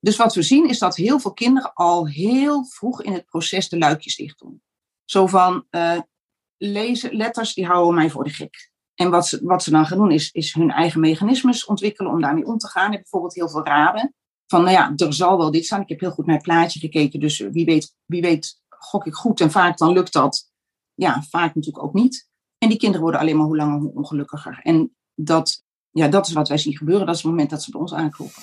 Dus wat we zien is dat heel veel kinderen al heel vroeg in het proces de luikjes dicht doen. Zo van uh, lezen, letters, die houden mij voor de gek. En wat ze, wat ze dan gaan doen is, is hun eigen mechanismes ontwikkelen om daarmee om te gaan. Ik bijvoorbeeld heel veel raden. Van nou ja, er zal wel dit staan. Ik heb heel goed naar het plaatje gekeken. Dus wie weet, wie weet gok ik goed. En vaak dan lukt dat. Ja, vaak natuurlijk ook niet. En die kinderen worden alleen maar hoe langer hoe ongelukkiger. En dat, ja, dat is wat wij zien gebeuren. Dat is het moment dat ze bij ons aankloppen.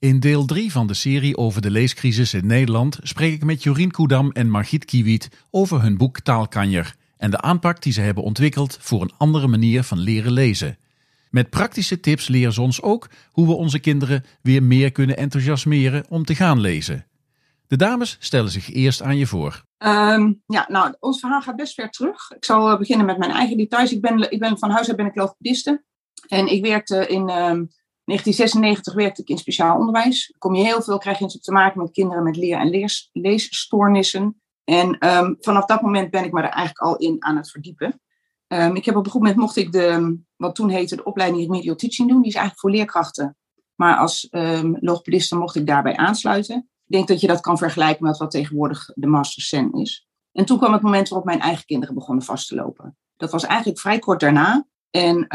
In deel 3 van de serie over de leescrisis in Nederland spreek ik met Jorien Koedam en Margit Kiewiet over hun boek Taalkanjer en de aanpak die ze hebben ontwikkeld voor een andere manier van leren lezen. Met praktische tips leren ze ons ook hoe we onze kinderen weer meer kunnen enthousiasmeren om te gaan lezen. De dames stellen zich eerst aan je voor. Um, ja, nou, ons verhaal gaat best ver terug. Ik zal eh, beginnen met mijn eigen details. Ik ben, ik ben van huis uit ben ik logopediste. En ik werkte in um, 1996 werkte ik in speciaal onderwijs. kom je heel veel, krijg je te maken met kinderen met leer- en lees, leesstoornissen. En um, vanaf dat moment ben ik me er eigenlijk al in aan het verdiepen. Um, ik heb op een goed moment mocht ik de, wat toen heette de opleiding Remedial Teaching doen. Die is eigenlijk voor leerkrachten. Maar als um, logopediste mocht ik daarbij aansluiten. Ik denk dat je dat kan vergelijken met wat tegenwoordig de Master Sen is. En toen kwam het moment waarop mijn eigen kinderen begonnen vast te lopen. Dat was eigenlijk vrij kort daarna. En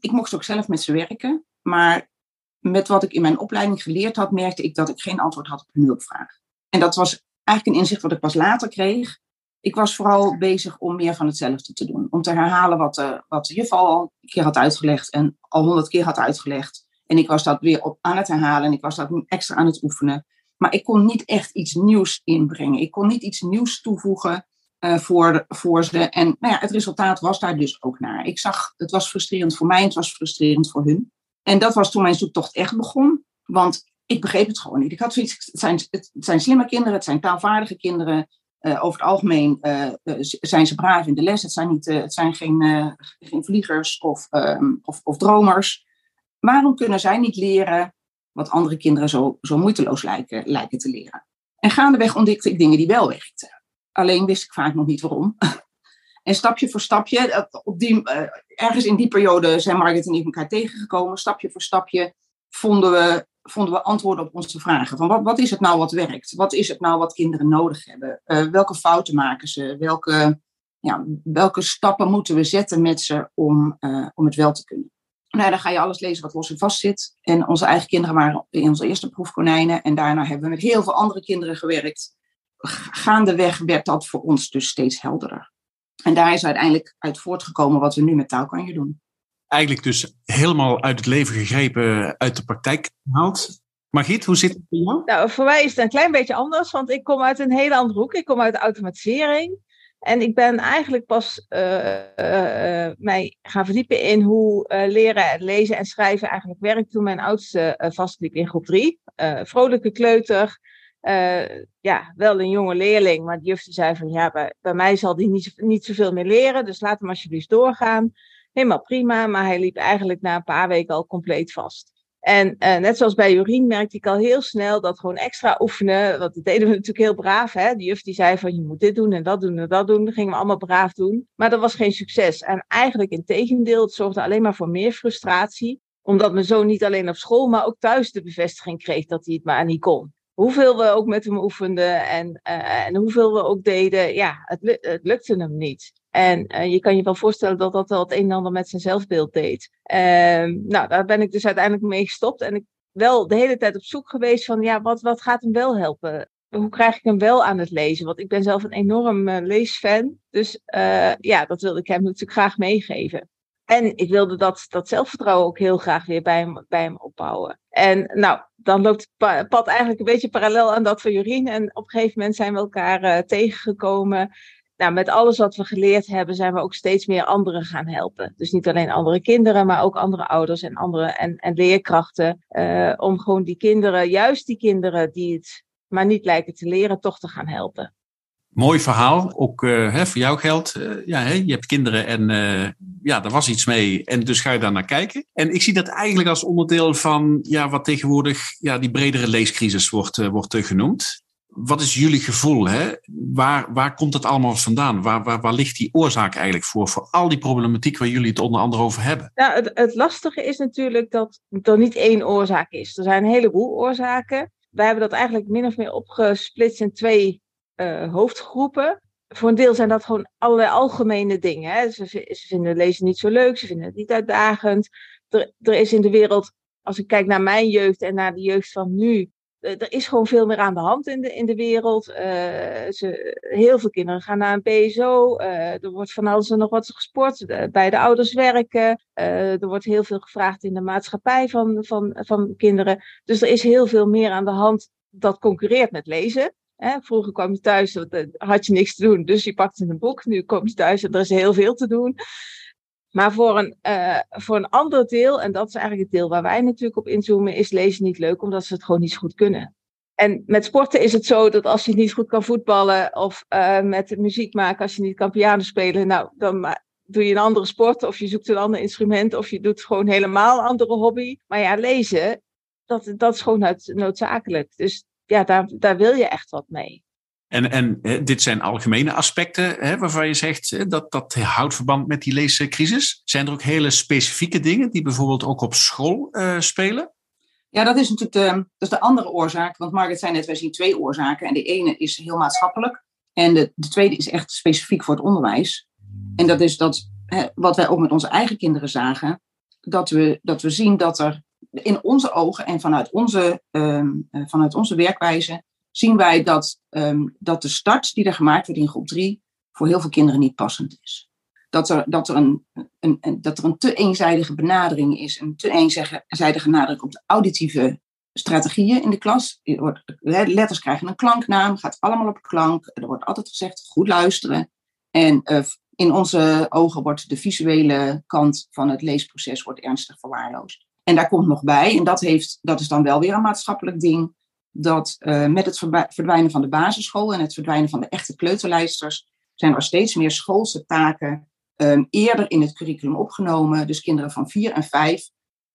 ik mocht ook zelf met ze werken. Maar met wat ik in mijn opleiding geleerd had, merkte ik dat ik geen antwoord had op hun hulpvraag. En dat was eigenlijk een inzicht wat ik pas later kreeg. Ik was vooral bezig om meer van hetzelfde te doen. Om te herhalen wat de, wat de juf al een keer had uitgelegd en al honderd keer had uitgelegd. En ik was dat weer op aan het herhalen en ik was dat extra aan het oefenen. Maar ik kon niet echt iets nieuws inbrengen. Ik kon niet iets nieuws toevoegen voor, voor ze. En nou ja, het resultaat was daar dus ook naar. Ik zag, het was frustrerend voor mij, het was frustrerend voor hun. En dat was toen mijn zoektocht echt begon. Want ik begreep het gewoon niet. Ik had zoiets, het zijn, het zijn slimme kinderen, het zijn taalvaardige kinderen. Uh, over het algemeen uh, zijn ze braaf in de les. Het zijn, niet, het zijn geen, geen vliegers of, um, of, of, dromers. Waarom kunnen zij niet leren wat andere kinderen zo, zo moeiteloos lijken, lijken te leren? En gaandeweg ontdekte ik dingen die wel werkten. Alleen wist ik vaak nog niet waarom. En stapje voor stapje, op die, uh, ergens in die periode zijn Margaret en ik elkaar tegengekomen. Stapje voor stapje vonden we, vonden we antwoorden op onze vragen. Van wat, wat is het nou wat werkt? Wat is het nou wat kinderen nodig hebben? Uh, welke fouten maken ze? Welke, ja, welke stappen moeten we zetten met ze om, om het wel te kunnen? Nou, dan ga je alles lezen wat los en vast zit. En onze eigen kinderen waren in onze eerste proefkonijnen. En daarna hebben we met heel veel andere kinderen gewerkt. Gaandeweg werd dat voor ons dus steeds helderder. En daar is uiteindelijk uit voortgekomen wat we nu met taalkanjer doen. Eigenlijk dus helemaal uit het leven gegrepen, uit de praktijk gehaald. Margriet, hoe zit het bij jou? Nou, voor mij is het een klein beetje anders, want ik kom uit een hele andere hoek. Ik kom uit de automatisering. En ik ben eigenlijk pas uh, uh, mij gaan verdiepen in hoe uh, leren, lezen en schrijven eigenlijk werkt toen mijn oudste vastliep in groep 3. vrolijke kleuter, uh, ja, wel een jonge leerling, maar de juf zei van ja, bij, mij zal die niet, niet zoveel meer leren, dus laat hem alsjeblieft doorgaan. Helemaal prima, maar hij liep eigenlijk na een paar weken al compleet vast. En uh, net zoals bij Jorien merkte ik al heel snel dat gewoon extra oefenen, want dat deden we natuurlijk heel braaf. Hè? De juf die zei van je moet dit doen en dat doen en dat doen. Dat gingen we allemaal braaf doen. Maar dat was geen succes. En eigenlijk in tegendeel, het zorgde alleen maar voor meer frustratie. Omdat mijn zoon niet alleen op school, maar ook thuis de bevestiging kreeg dat hij het maar niet kon hoeveel we ook met hem oefenden en, uh, en hoeveel we ook deden, ja, het, het lukte hem niet. En uh, je kan je wel voorstellen dat dat wel het een en ander met zijn zelfbeeld deed. Uh, nou, daar ben ik dus uiteindelijk mee gestopt. En ik wel de hele tijd op zoek geweest van, ja, wat, wat gaat hem wel helpen? Hoe krijg ik hem wel aan het lezen? Want ik ben zelf een enorm uh, leesfan. Dus ja, dat wilde ik hem natuurlijk graag meegeven. En ik wilde dat, dat zelfvertrouwen ook heel graag weer bij hem, bij hem opbouwen. En nou, dan loopt het pad eigenlijk een beetje parallel aan dat van Jorien. En op een gegeven moment zijn we elkaar uh, tegengekomen. nou, met alles wat we geleerd hebben, zijn we ook steeds meer anderen gaan helpen. Dus niet alleen andere kinderen, maar ook andere ouders en, andere, en, en leerkrachten. Uh, om gewoon die kinderen, juist die kinderen die het maar niet lijken te leren, toch te gaan helpen. Mooi verhaal, ook uh, hè, voor jou geldt. Uh, ja, hè, je hebt kinderen en uh, ja, er was iets mee en dus ga je daar naar kijken. En ik zie dat eigenlijk als onderdeel van ja, wat tegenwoordig ja, die bredere leescrisis wordt, wordt genoemd. Wat is jullie gevoel? Hè? Waar, waar komt het allemaal vandaan? Waar, waar, waar ligt die oorzaak eigenlijk voor? Voor al die problematiek waar jullie het onder andere over hebben. Nou, het, het lastige is natuurlijk dat er niet één oorzaak is. Er zijn een heleboel oorzaken. Wij hebben dat eigenlijk min of meer opgesplitst in twee uh, hoofdgroepen. Voor een deel zijn dat gewoon allerlei algemene dingen. Hè. Ze, ze, vinden lezen niet zo leuk, ze vinden het niet uitdagend. Er, er is in de wereld, als ik kijk naar mijn jeugd en naar de jeugd van nu, er is gewoon veel meer aan de hand in de, in de wereld. Uh, ze, heel veel kinderen gaan naar een. Uh, er wordt van alles en nog wat gesport. bij de ouders werken. Uh, er wordt heel veel gevraagd in de maatschappij van, van, van kinderen. Dus er is heel veel meer aan de hand dat concurreert met lezen. Vroeger kwam je thuis, had je niks te doen. Dus je pakte een boek. Nu kom je thuis en er is heel veel te doen. Maar voor een, uh, voor een ander deel, en dat is eigenlijk het deel waar wij natuurlijk op inzoomen, is lezen niet leuk omdat ze het gewoon niet zo goed kunnen. En met sporten is het zo dat als je niet goed kan voetballen of uh, met muziek maken, als je niet kan piano spelen, nou, dan doe je een andere sport of je zoekt een ander instrument of je doet gewoon helemaal een andere hobby. Maar ja, lezen, dat, dat is gewoon noodzakelijk. Dus ja, daar, daar wil je echt wat mee. En, en dit zijn algemene aspecten hè, waarvan je zegt dat dat houdt verband met die leescrisis. Zijn er ook hele specifieke dingen die bijvoorbeeld ook op school uh, spelen? Ja, dat is natuurlijk de, dat is de andere oorzaak. Want Margaret zei net, wij zien twee oorzaken. En de ene is heel maatschappelijk. En de, de tweede is echt specifiek voor het onderwijs. En dat is dat, hè, wat wij ook met onze eigen kinderen zagen. Dat we, dat we zien dat er in onze ogen en vanuit onze, um, vanuit onze werkwijze zien wij dat, um, dat de start die er gemaakt wordt in groep 3 voor heel veel kinderen niet passend is. Dat er, dat er, een, een, dat er een te eenzijdige benadering is, een te eenzijdige nadruk op de auditieve strategieën in de klas. Letters krijgen een klanknaam, gaat allemaal op klank. Er wordt altijd gezegd goed luisteren. En uh, in onze ogen wordt de visuele kant van het leesproces wordt ernstig verwaarloosd. En daar komt nog bij, en dat, heeft, dat is dan wel weer een maatschappelijk ding, dat uh, met het verdwijnen van de basisschool en het verdwijnen van de echte kleuterlijsters zijn er steeds meer schoolse taken um, eerder in het curriculum opgenomen. Dus kinderen van vier en vijf,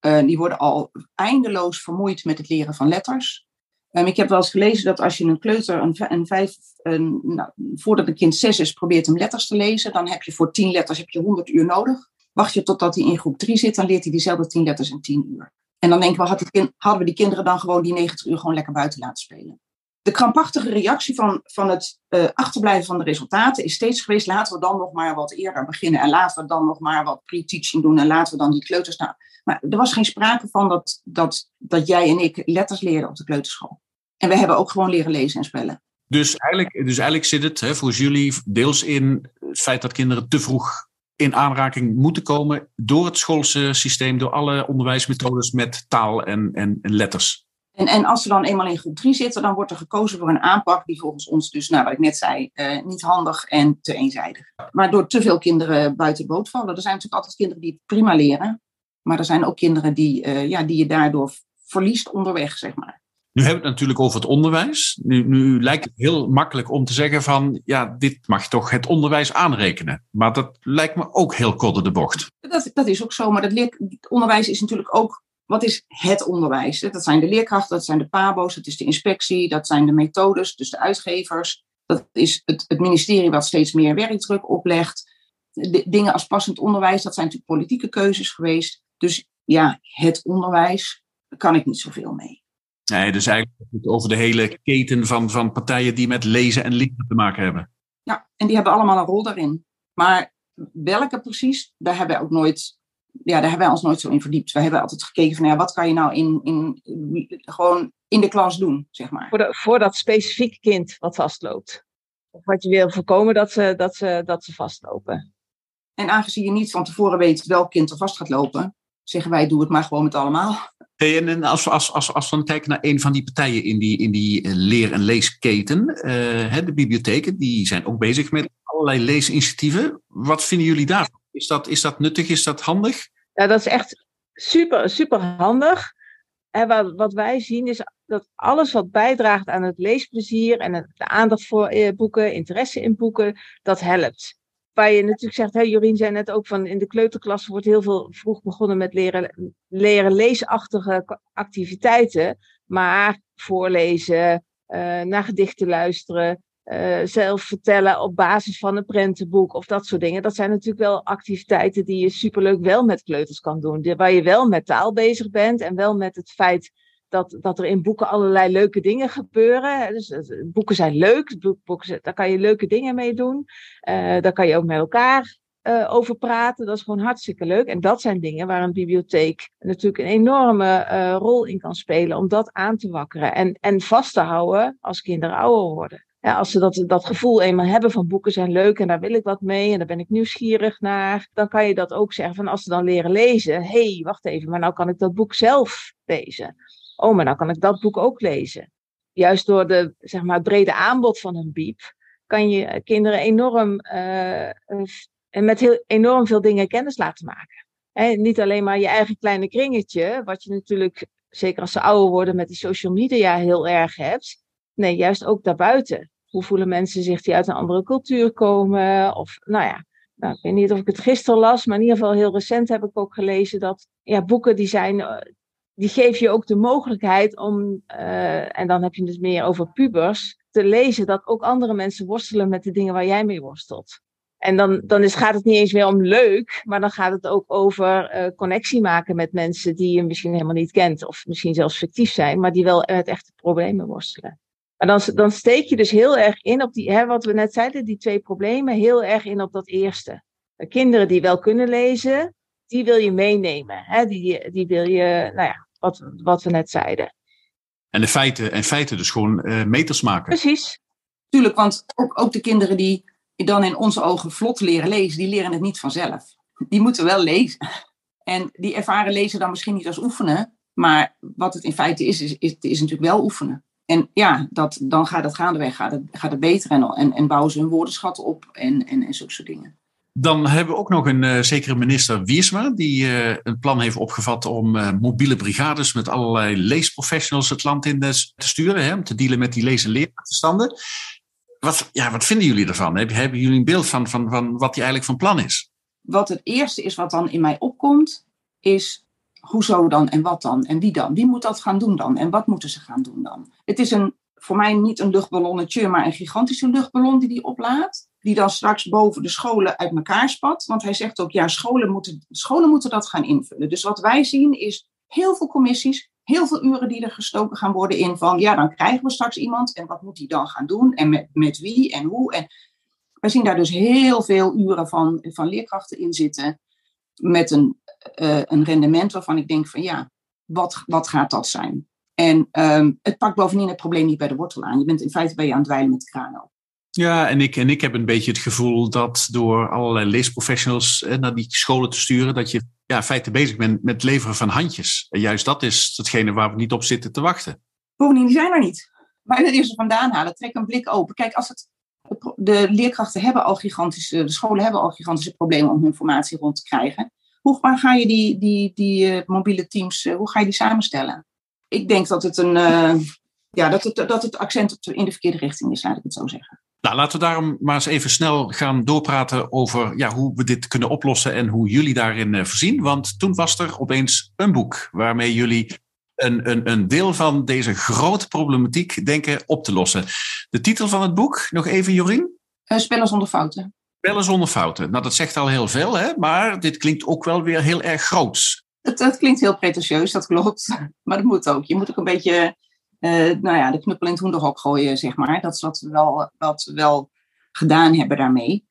uh, die worden al eindeloos vermoeid met het leren van letters. Um, ik heb wel eens gelezen dat als je een kleuter, een, een vijf, een, nou, voordat een kind zes is, probeert hem letters te lezen, dan heb je voor tien letters heb je 100 uur nodig. Wacht je totdat hij in groep 3 zit, dan leert hij diezelfde 10 letters in 10 uur. En dan denken we, hadden we die kinderen dan gewoon die 90 uur gewoon lekker buiten laten spelen. De krampachtige reactie van, van het uh, achterblijven van de resultaten is steeds geweest, laten we dan nog maar wat eerder beginnen en laten we dan nog maar wat pre-teaching doen en laten we dan die kleuters nou. Maar er was geen sprake van dat, dat, dat jij en ik letters leerden op de kleuterschool. En we hebben ook gewoon leren lezen en spellen. Dus eigenlijk, dus eigenlijk zit het hè, voor jullie deels in het feit dat kinderen te vroeg in aanraking moeten komen door het schoolse systeem, door alle onderwijsmethodes met taal en, en, letters. En, en als we dan eenmaal in groep 3 zitten, dan wordt er gekozen voor een aanpak die volgens ons dus, nou, wat ik net zei, uh, niet handig en te eenzijdig. Maar door te veel kinderen buiten boot vallen. Er zijn natuurlijk altijd kinderen die prima leren, maar er zijn ook kinderen die, uh, ja, die je daardoor verliest onderweg, zeg maar. Nu hebben we het natuurlijk over het onderwijs. Nu, nu, lijkt het heel makkelijk om te zeggen van, ja, dit mag toch het onderwijs aanrekenen. Maar dat lijkt me ook heel korte de bocht. Dat, dat is ook zo, maar dat leer, onderwijs is natuurlijk ook, wat is het onderwijs? Dat zijn de leerkrachten, dat zijn de pabo's, dat is de inspectie, dat zijn de methodes, dus de uitgevers. Dat is het, het ministerie wat steeds meer werkdruk oplegt. Dingen als passend onderwijs, dat zijn natuurlijk politieke keuzes geweest. Dus ja, het onderwijs, daar kan ik niet zoveel mee. Nee, dus eigenlijk over de hele keten van, van partijen die met lezen en leren te maken hebben. Ja, en die hebben allemaal een rol daarin. Maar welke precies, daar hebben wij ook nooit, ja, daar hebben wij ons nooit zo in verdiept. We hebben altijd gekeken van, ja, wat kan je nou in, in, gewoon in de klas doen, zeg maar. Voor, de, voor dat specifieke kind wat vastloopt. Of wat je wil voorkomen dat ze, dat, ze, dat ze vastlopen. En aangezien je niet van tevoren weet welk kind er vast gaat lopen, zeggen wij, doe het maar gewoon met allemaal. Hey, en als, als, als, als we dan kijken naar een van die partijen in die, in die eh, leer- en leesketen, uh, de bibliotheken, die zijn ook bezig met allerlei leesinitiatieven. Wat vinden jullie daarvan? Is dat, is dat nuttig? Is dat handig? Ja, dat is echt super, super handig. En wat, wat wij zien is dat alles wat bijdraagt aan het leesplezier en de aandacht voor eh, boeken, interesse in boeken, dat helpt. Waar je natuurlijk zegt, hè, Jorien zei net ook van in de kleuterklas wordt heel veel vroeg begonnen met leren, leren leesachtige activiteiten. Maar voorlezen, uh, naar gedichten luisteren, uh, zelf vertellen op basis van een prentenboek of dat soort dingen. Dat zijn natuurlijk wel activiteiten die je superleuk wel met kleuters kan doen. Waar je wel met taal bezig bent en wel met het feit dat, dat er in boeken allerlei leuke dingen gebeuren. Dus, dus boeken zijn leuk, boeken, daar kan je leuke dingen mee doen. Uh, daar kan je ook met elkaar uh, over praten. Dat is gewoon hartstikke leuk. En dat zijn dingen waar een bibliotheek natuurlijk een enorme rol in kan spelen om dat aan te wakkeren en, en vast te houden als kinderen ouder worden. Ja, als ze dat, dat gevoel eenmaal hebben van boeken zijn leuk en daar wil ik wat mee en daar ben ik nieuwsgierig naar, dan kan je dat ook zeggen van als ze dan leren lezen, hé, hey, wacht even, maar nou kan ik dat boek zelf lezen. Oh, maar nou kan ik dat boek ook lezen. Juist door de, zeg maar, het brede aanbod van een biep, kan je kinderen enorm, uh, en met heel, enorm veel dingen kennis laten maken. En niet alleen maar je eigen kleine kringetje, wat je natuurlijk, zeker als ze ouder worden, met die social media heel erg hebt. Nee, juist ook daarbuiten. Hoe voelen mensen zich die uit een andere cultuur komen? Of, nou ja, nou, ik weet niet of ik het gisteren las, maar in ieder geval heel recent heb ik ook gelezen dat ja, boeken die zijn, die geven je ook de mogelijkheid om, uh, en dan heb je het dus meer over pubers, te lezen dat ook andere mensen worstelen met de dingen waar jij mee worstelt. En dan, dan is, gaat het niet eens meer om leuk, maar dan gaat het ook over uh, connectie maken met mensen die je misschien helemaal niet kent, of misschien zelfs fictief zijn, maar die wel met echte problemen worstelen. Maar dan, dan steek je dus heel erg in op die, hè, wat we net zeiden, die twee problemen, heel erg in op dat eerste. De kinderen die wel kunnen lezen, die wil je meenemen. Hè? Die, die wil je, nou ja, wat, wat we net zeiden. En de feiten, en feiten dus gewoon uh, meters maken. Precies. Tuurlijk, want ook, ook de kinderen die dan in onze ogen vlot leren lezen, die leren het niet vanzelf. Die moeten wel lezen. En die ervaren lezen dan misschien niet als oefenen, maar wat het in feite is, is, is, is natuurlijk wel oefenen. En ja, dat, dan gaat het gaandeweg gaat het, gaat het beter en, en, en bouwen ze hun woordenschat op en, en, en zulke soort dingen. Dan hebben we ook nog een uh, zekere minister Wiersma, die uh, een plan heeft opgevat om uh, mobiele brigades met allerlei leesprofessionals het land in te sturen, hè, om te dealen met die lees- en. Wat, ja, wat vinden jullie ervan? Hebben, hebben jullie een beeld van, van, van wat die eigenlijk van plan is? Wat het eerste is wat dan in mij opkomt, is hoezo dan en wat dan en wie dan? Wie moet dat gaan doen dan en wat moeten ze gaan doen dan? Het is een, voor mij niet een luchtballonnetje, maar een gigantische luchtballon die die oplaat. Die dan straks boven de scholen uit elkaar spat. Want hij zegt ook, ja, scholen moeten, scholen moeten dat gaan invullen. Dus wat wij zien is heel veel commissies, heel veel uren die er gestoken gaan worden in van, ja, dan krijgen we straks iemand en wat moet die dan gaan doen en met, met wie en hoe. En wij zien daar dus heel veel uren van, van leerkrachten in zitten met een, uh, een rendement waarvan ik denk van, ja, wat, wat gaat dat zijn? En um, het pakt bovendien het probleem niet bij de wortel aan. Je bent in feite ben je aan het dweilen met de kraan. Ja, en ik, en ik heb een beetje het gevoel dat door allerlei leesprofessionals eh, naar die scholen te sturen, dat je ja, in feite bezig bent met leveren van handjes. En juist dat is hetgene waar we niet op zitten te wachten. Bovendien, die zijn er niet. Waar je er ze vandaan halen, trek een blik open. Kijk, als het, de leerkrachten hebben al gigantische, de scholen hebben al gigantische problemen om hun informatie rond te krijgen. Hoe ga je die, die, die uh, mobiele teams, uh, hoe ga je die samenstellen? Ik denk dat het een, ja, dat het, dat het accent in de verkeerde richting is, laat ik het zo zeggen. Nou, laten we daarom maar eens even snel gaan doorpraten over ja, hoe we dit kunnen oplossen en hoe jullie daarin uh, voorzien. Want toen was er opeens een boek waarmee jullie een, een, een deel van deze grote problematiek denken op te lossen. De titel van het boek, nog even Jorien? Uh, Spellen zonder fouten. Spellen zonder fouten. Nou, dat zegt al heel veel, hè? maar dit klinkt ook wel weer heel erg groots. Het, het klinkt heel pretentieus, dat klopt. Maar dat moet ook. Je moet ook een beetje nou ja, de knuppel in het hoenderhok gooien, zeg maar. Dat is wat we wel, wat we wel gedaan hebben daarmee.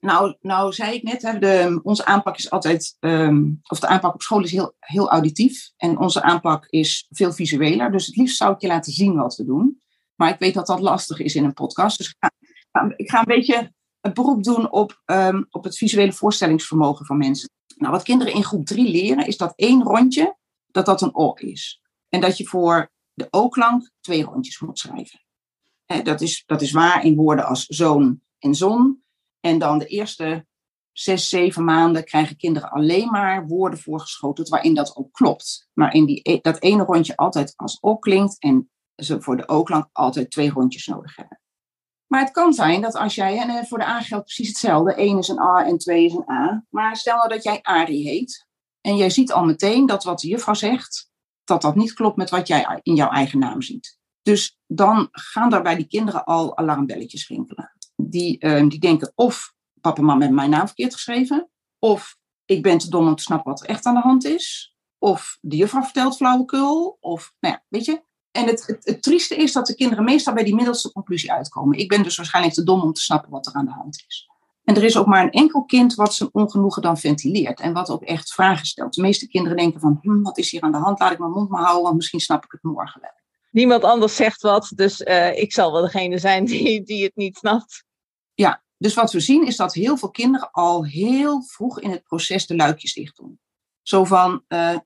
Nou, nou zei ik net, hè, de, onze aanpak is altijd, um, of de aanpak op school is heel, heel auditief. En onze aanpak is veel visueler. Dus het liefst zou ik je laten zien wat we doen. Maar ik weet dat dat lastig is in een podcast. Dus ik ga, ik ga een beetje een beroep doen op, um, op het visuele voorstellingsvermogen van mensen. Nou, wat kinderen in groep drie leren, is dat één rondje, dat dat een O is. En dat je voor de O-klank twee rondjes moet schrijven. dat, is, dat is waar in woorden als zoon en zon. En dan de eerste zes, zeven maanden krijgen kinderen alleen maar woorden voorgeschoten waarin dat ook klopt. Maar in die, e, dat ene rondje altijd als O klinkt en ze voor de O-klank altijd twee rondjes nodig hebben. Maar het kan zijn dat als jij, en eh, voor de A geldt precies hetzelfde, 1 is een A en 2 is een A. Maar stel nou dat jij Ari heet en jij ziet al meteen dat wat de juffrouw zegt, dat dat niet klopt met wat jij in jouw eigen naam ziet. Dus dan gaan daar bij die kinderen al alarmbelletjes rinkelen. Die, uh, die denken of papa en mama hebben mijn naam verkeerd geschreven, of ik ben te dom om te snappen wat er echt aan de hand is, of de juffrouw vertelt flauwekul, of nou ja, weet je, en het, het, het, trieste is dat de kinderen meestal bij die middelste conclusie uitkomen. Ik ben dus waarschijnlijk te dom om te snappen wat er aan de hand is. En er is ook maar een enkel kind wat zijn ongenoegen dan ventileert. En wat ook echt vragen stelt. De meeste kinderen denken van, hm, wat is hier aan de hand? Laat ik mijn mond maar houden, want misschien snap ik het morgen wel. Niemand anders zegt wat, dus uh, ik zal wel degene zijn die, die het niet snapt. Ja, dus wat we zien is dat heel veel kinderen al heel vroeg in het proces de luikjes dicht doen. Zo van, uh,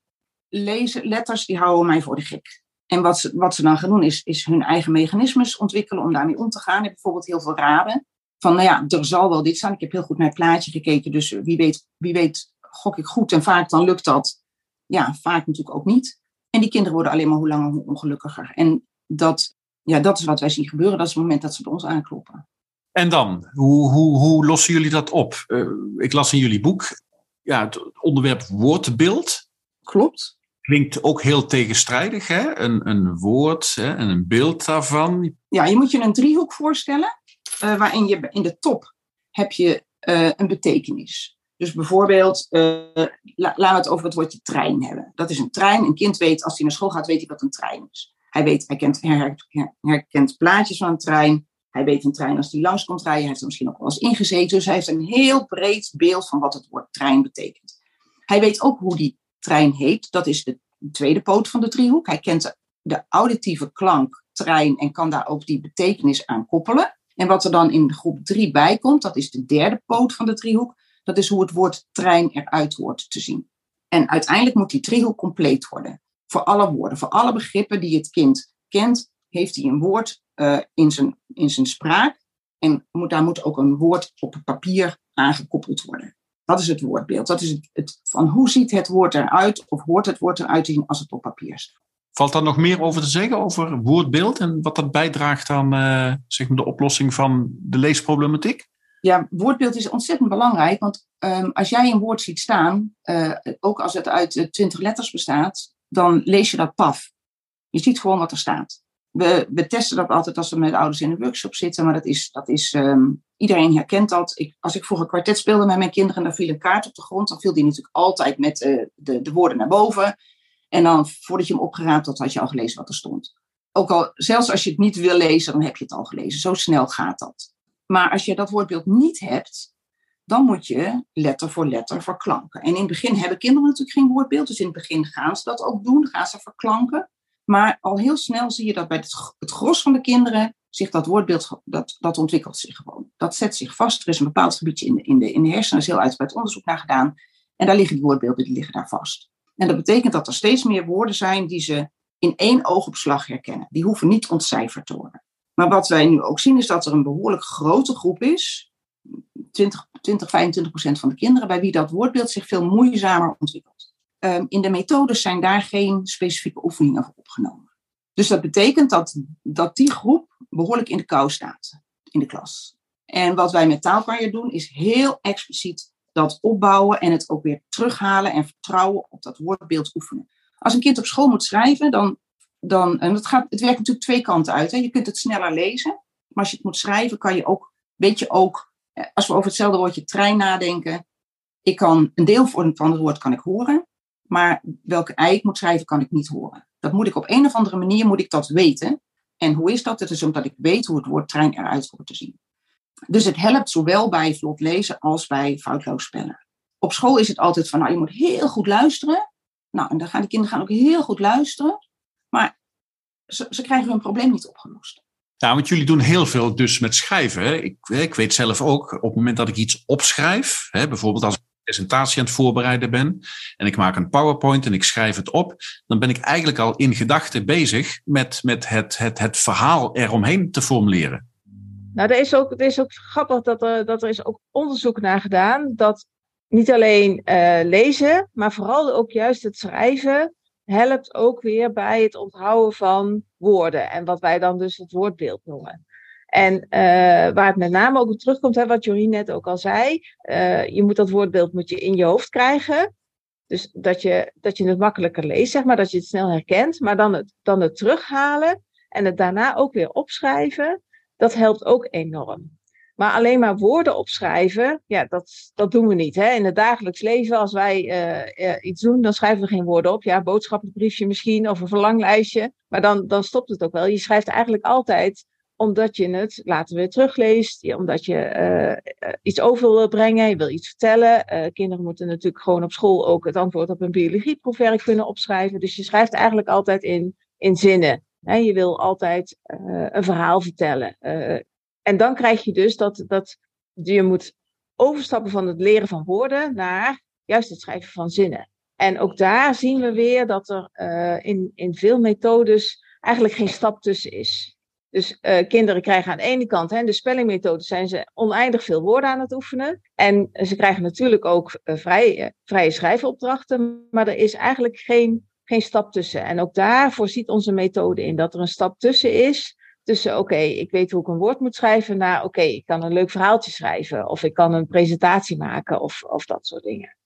lezen, letters die houden mij voor de gek. En wat ze, wat ze dan gaan doen is, is hun eigen mechanismes ontwikkelen om daarmee om te gaan. Heb bijvoorbeeld heel veel raden. Van nou ja, er zal wel dit staan. Ik heb heel goed naar het plaatje gekeken. Dus wie weet, wie weet gok ik goed. En vaak dan lukt dat. Ja, vaak natuurlijk ook niet. En die kinderen worden alleen maar hoe langer hoe ongelukkiger. En dat, ja, dat is wat wij zien gebeuren. Dat is het moment dat ze bij ons aankloppen. En dan, hoe, hoe, hoe lossen jullie dat op? Uh, ik las in jullie boek ja, het onderwerp woordbeeld. Klopt klinkt ook heel tegenstrijdig, hè? Een, een woord hè? en een beeld daarvan. Ja, je moet je een driehoek voorstellen, uh, waarin je in de top heb je uh, een betekenis. Dus bijvoorbeeld, la, laten we het over het woordje trein hebben. Dat is een trein. Een kind weet, als hij naar school gaat, weet hij wat een trein is. Hij, weet, hij, kent, hij herkent plaatjes van een trein. Hij weet een trein als die langs komt rijden. Hij heeft er misschien ook wel eens ingezeten. Dus hij heeft een heel breed beeld van wat het woord trein betekent. Hij weet ook hoe die trein heet. Dat is de tweede poot van de driehoek. Hij kent de, auditieve klank trein en kan daar ook die betekenis aan koppelen. En wat er dan in groep drie bij komt, dat is de derde poot van de driehoek. Dat is hoe het woord trein eruit hoort te zien. En uiteindelijk moet die driehoek compleet worden. Voor alle woorden, voor alle begrippen die het kind kent, heeft hij een woord uh, in, zijn, in zijn spraak. En moet, daar moet ook een woord op papier aangekoppeld worden. Dat is het woordbeeld. Dat is het, het, van hoe ziet het woord eruit of hoort het woord eruit te zien als het op papier staat. Valt daar nog meer over te zeggen, over woordbeeld en wat dat bijdraagt aan uh, zeg maar de oplossing van de leesproblematiek? Ja, woordbeeld is ontzettend belangrijk, want um, als jij een woord ziet staan, uh, ook als het uit twintig letters bestaat, dan lees je dat paf. Je ziet gewoon wat er staat. We, we testen dat altijd als we met ouders in een workshop zitten, maar dat is, dat is um, iedereen herkent dat. Ik, als ik vroeger kwartet speelde met mijn kinderen en er viel een kaart op de grond, dan viel die natuurlijk altijd met uh, de, de woorden naar boven. En dan, voordat je hem opgeraapt had, had je al gelezen wat er stond. Ook al, zelfs als je het niet wil lezen, dan heb je het al gelezen. Zo snel gaat dat. Maar als je dat woordbeeld niet hebt, dan moet je letter voor letter verklanken. En in het begin hebben kinderen natuurlijk geen woordbeeld, dus in het begin gaan ze dat ook doen, gaan ze verklanken. Maar al heel snel zie je dat bij het, gros van de kinderen zich dat woordbeeld, dat, dat ontwikkelt zich gewoon. Dat zet zich vast. Er is een bepaald gebiedje in de, in de, in de hersenen, er is heel uitgebreid onderzoek naar gedaan. En daar liggen die woordbeelden, die liggen daar vast. En dat betekent dat er steeds meer woorden zijn die ze in één oogopslag herkennen. Die hoeven niet ontcijferd te worden. Maar wat wij nu ook zien is dat er een behoorlijk grote groep is, 20, 20 25 procent van de kinderen, bij wie dat woordbeeld zich veel moeizamer ontwikkelt. Um, in de methodes zijn daar geen specifieke oefeningen voor opgenomen. Dus dat betekent dat, dat die groep behoorlijk in de kou staat in de klas. En wat wij met taalkanjer doen, is heel expliciet dat opbouwen en het ook weer terughalen en vertrouwen op dat woordbeeld oefenen. Als een kind op school moet schrijven, dan, dan en het, gaat, het werkt natuurlijk twee kanten uit. Hè. Je kunt het sneller lezen, maar als je het moet schrijven, kan je ook, weet je ook, eh, als we over hetzelfde woordje trein nadenken, ik kan een deel van het woord kan ik horen, maar welke ei ik moet schrijven, kan ik niet horen. Dat moet ik op een of andere manier moet ik dat weten. En hoe is dat? Het is omdat ik weet hoe het woord trein eruit wordt te zien. Dus het helpt zowel bij vlot lezen als bij foutloos spellen. Op school is het altijd van, nou, je moet heel goed luisteren. Nou, en dan gaan de kinderen gaan ook heel goed luisteren. Maar ze, ze krijgen hun probleem niet opgelost. Ja, want jullie doen heel veel dus met schrijven. Ik, ik weet zelf ook, op het moment dat ik iets opschrijf, hè, bijvoorbeeld als presentatie aan het voorbereiden ben en ik maak een PowerPoint en ik schrijf het op, dan ben ik eigenlijk al in gedachten bezig met, met het, het, het verhaal eromheen te formuleren. Nou, er is ook, er is ook grappig dat er, dat er is ook onderzoek naar gedaan dat niet alleen uh, lezen, maar vooral ook juist het schrijven helpt ook weer bij het onthouden van woorden. En wat wij dan dus het woordbeeld noemen. En uh, waar het met name ook op terugkomt, hè, wat Jorien net ook al zei, uh, je moet dat woordbeeld moet je in je hoofd krijgen. Dus dat je, dat je het makkelijker leest, zeg maar, dat je het snel herkent. Maar dan het, dan het terughalen en het daarna ook weer opschrijven, dat helpt ook enorm. Maar alleen maar woorden opschrijven, ja, dat, dat doen we niet. Hè? In het dagelijks leven, als wij uh, iets doen, dan schrijven we geen woorden op. Ja, boodschappenbriefje briefje misschien of een verlanglijstje. Maar dan, dan stopt het ook wel. Je schrijft eigenlijk altijd omdat je het later weer terugleest, omdat je uh, iets over wil brengen, je wil iets vertellen. Kinderen moeten natuurlijk gewoon op school ook het antwoord op een biologieproefwerk kunnen opschrijven. Dus je schrijft eigenlijk altijd in, in zinnen. Je wil altijd een verhaal vertellen. en dan krijg je dus dat, dat je moet overstappen van het leren van woorden naar juist het schrijven van zinnen. En ook daar zien we weer dat er in, in veel methodes eigenlijk geen stap tussen is. Dus kinderen krijgen aan de ene kant, hè, de spellingmethode zijn ze oneindig veel woorden aan het oefenen. En ze krijgen natuurlijk ook vrij, vrije schrijfopdrachten, maar er is eigenlijk geen, geen stap tussen. En ook daar voorziet onze methode in dat er een stap tussen is. Tussen, oké, ik weet hoe ik een woord moet schrijven, naar, oké, ik kan een leuk verhaaltje schrijven, of ik kan een presentatie maken, of, of dat soort dingen.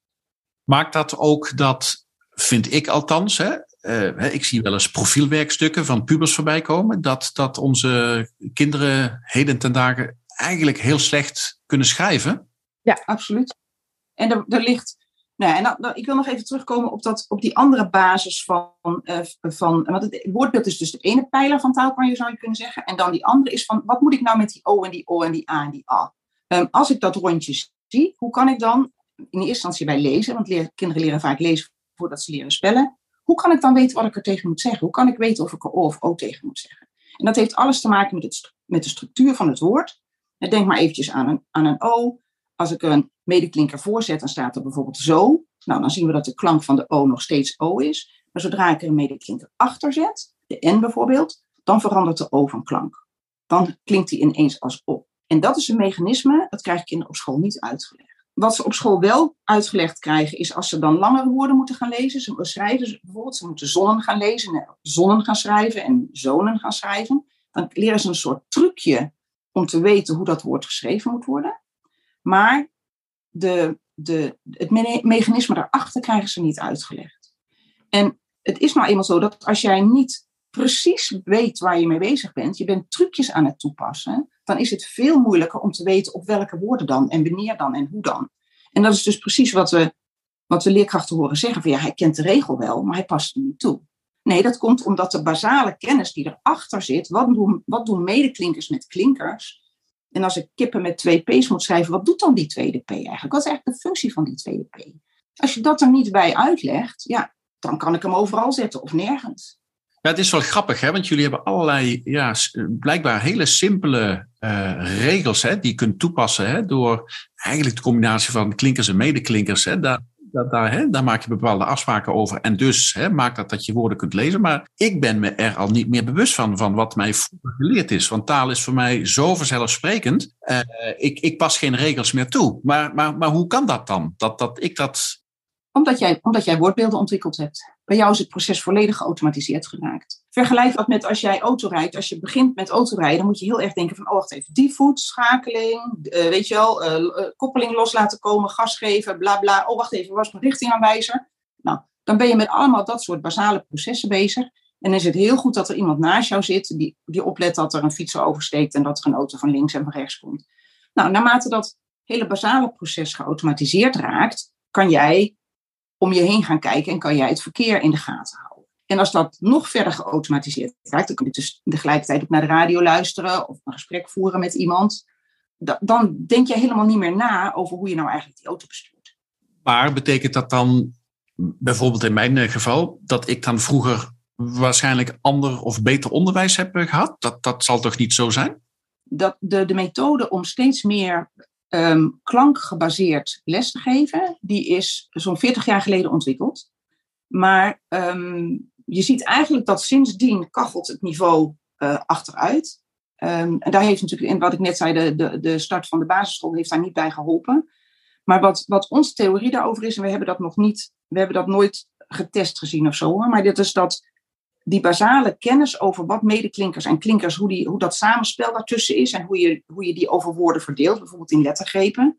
Maakt dat ook dat, vind ik althans, hè, uh, ik zie wel eens profielwerkstukken van pubers voorbij komen. Dat, dat onze kinderen heden ten dagen eigenlijk heel slecht kunnen schrijven. Ja, absoluut. En er, er ligt. Nou, en dan, ik wil nog even terugkomen op, dat, op die andere basis van. Uh, van want het woordbeeld is dus de ene pijler van taalkanje, zou je kunnen zeggen. En dan die andere is van. Wat moet ik nou met die O en die O en die A en die A? Um, als ik dat rondje zie, hoe kan ik dan. In eerste instantie bij lezen, want leer, kinderen leren vaak lezen voordat ze leren spellen. Hoe kan ik dan weten wat ik er tegen moet zeggen? Hoe kan ik weten of ik er O of O tegen moet zeggen? En dat heeft alles te maken met, het, met de structuur van het woord. Denk maar eventjes aan een, aan een O. Als ik een medeklinker voorzet, dan staat er bijvoorbeeld zo. Nou, dan zien we dat de klank van de O nog steeds O is. Maar zodra ik er een medeklinker achter zet, de N bijvoorbeeld, dan verandert de O van klank. Dan klinkt die ineens als O. En dat is een mechanisme, dat krijg ik op school niet uitgelegd. Wat ze op school wel uitgelegd krijgen, is als ze dan langere woorden moeten gaan lezen. Ze schrijven bijvoorbeeld, ze moeten zonnen gaan lezen, zonnen gaan schrijven en zonen gaan schrijven. Dan leren ze een soort trucje om te weten hoe dat woord geschreven moet worden. Maar de, de, het mechanisme daarachter krijgen ze niet uitgelegd. En het is nou eenmaal zo dat als jij niet precies weet waar je mee bezig bent, je bent trucjes aan het toepassen, dan is het veel moeilijker om te weten op welke woorden dan en wanneer dan en hoe dan. En dat is dus precies wat we, wat we leerkrachten horen zeggen: van ja, hij kent de regel wel, maar hij past er niet toe. Nee, dat komt omdat de basale kennis die erachter zit, wat doen, wat doen medeklinkers met klinkers? En als ik kippen met twee P's moet schrijven, wat doet dan die tweede P eigenlijk? Wat is eigenlijk de functie van die tweede P? Als je dat er niet bij uitlegt, ja, dan kan ik hem overal zetten of nergens. Ja, het is wel grappig, hè? want jullie hebben allerlei, ja, blijkbaar hele simpele uh, regels hè, die je kunt toepassen hè, door eigenlijk de combinatie van klinkers en medeklinkers. Hè, daar, daar, hè, maak je bepaalde afspraken over en dus hè, maakt dat dat je woorden kunt lezen. Maar ik ben me er al niet meer bewust van, van wat mij geleerd is. Want taal is voor mij zo vanzelfsprekend. Uh, ik, ik pas geen regels meer toe. Maar, maar, maar hoe kan dat dan? Dat, dat ik dat omdat jij, omdat jij woordbeelden ontwikkeld hebt. Bij jou is het proces volledig geautomatiseerd geraakt. Vergelijk dat met als jij autorijdt. Als je begint met autorijden, dan moet je heel erg denken van, oh wacht even, die voet, schakeling, uh, weet je wel, uh, koppeling los laten komen, gas geven, bla bla. Oh wacht even, was mijn richtingaanwijzer? Nou, dan ben je met allemaal dat soort basale processen bezig. En dan is het heel goed dat er iemand naast jou zit die, die oplet dat er een fietser oversteekt en dat er een auto van links en van rechts komt. Nou, naarmate dat hele basale proces geautomatiseerd raakt, kan jij om je heen gaan kijken en kan jij het verkeer in de gaten houden. En als dat nog verder geautomatiseerd raakt, dan kun je dus tegelijkertijd ook naar de radio luisteren of een gesprek voeren met iemand. Dan denk je helemaal niet meer na over hoe je nou eigenlijk die auto bestuurt. Maar betekent dat dan, bijvoorbeeld in mijn eh, geval, dat ik dan vroeger waarschijnlijk ander of beter onderwijs heb eh, gehad? Dat, dat zal toch niet zo zijn? Dat de, de methode om steeds meer um, klankgebaseerd les te geven, die is zo'n 40 jaar geleden ontwikkeld. Maar ehm, je ziet eigenlijk dat sindsdien kachelt het niveau uh, achteruit. Um, en daar heeft natuurlijk, in wat ik net zei, de, de, de start van de basisschool heeft daar niet bij geholpen. Maar wat, wat onze theorie daarover is, en we hebben dat nog niet, we hebben dat nooit getest gezien of zo, maar dit is dat die basale kennis over wat medeklinkers en klinkers, hoe, die, hoe dat samenspel daartussen is en hoe je, hoe je die over woorden verdeelt, bijvoorbeeld in lettergrepen,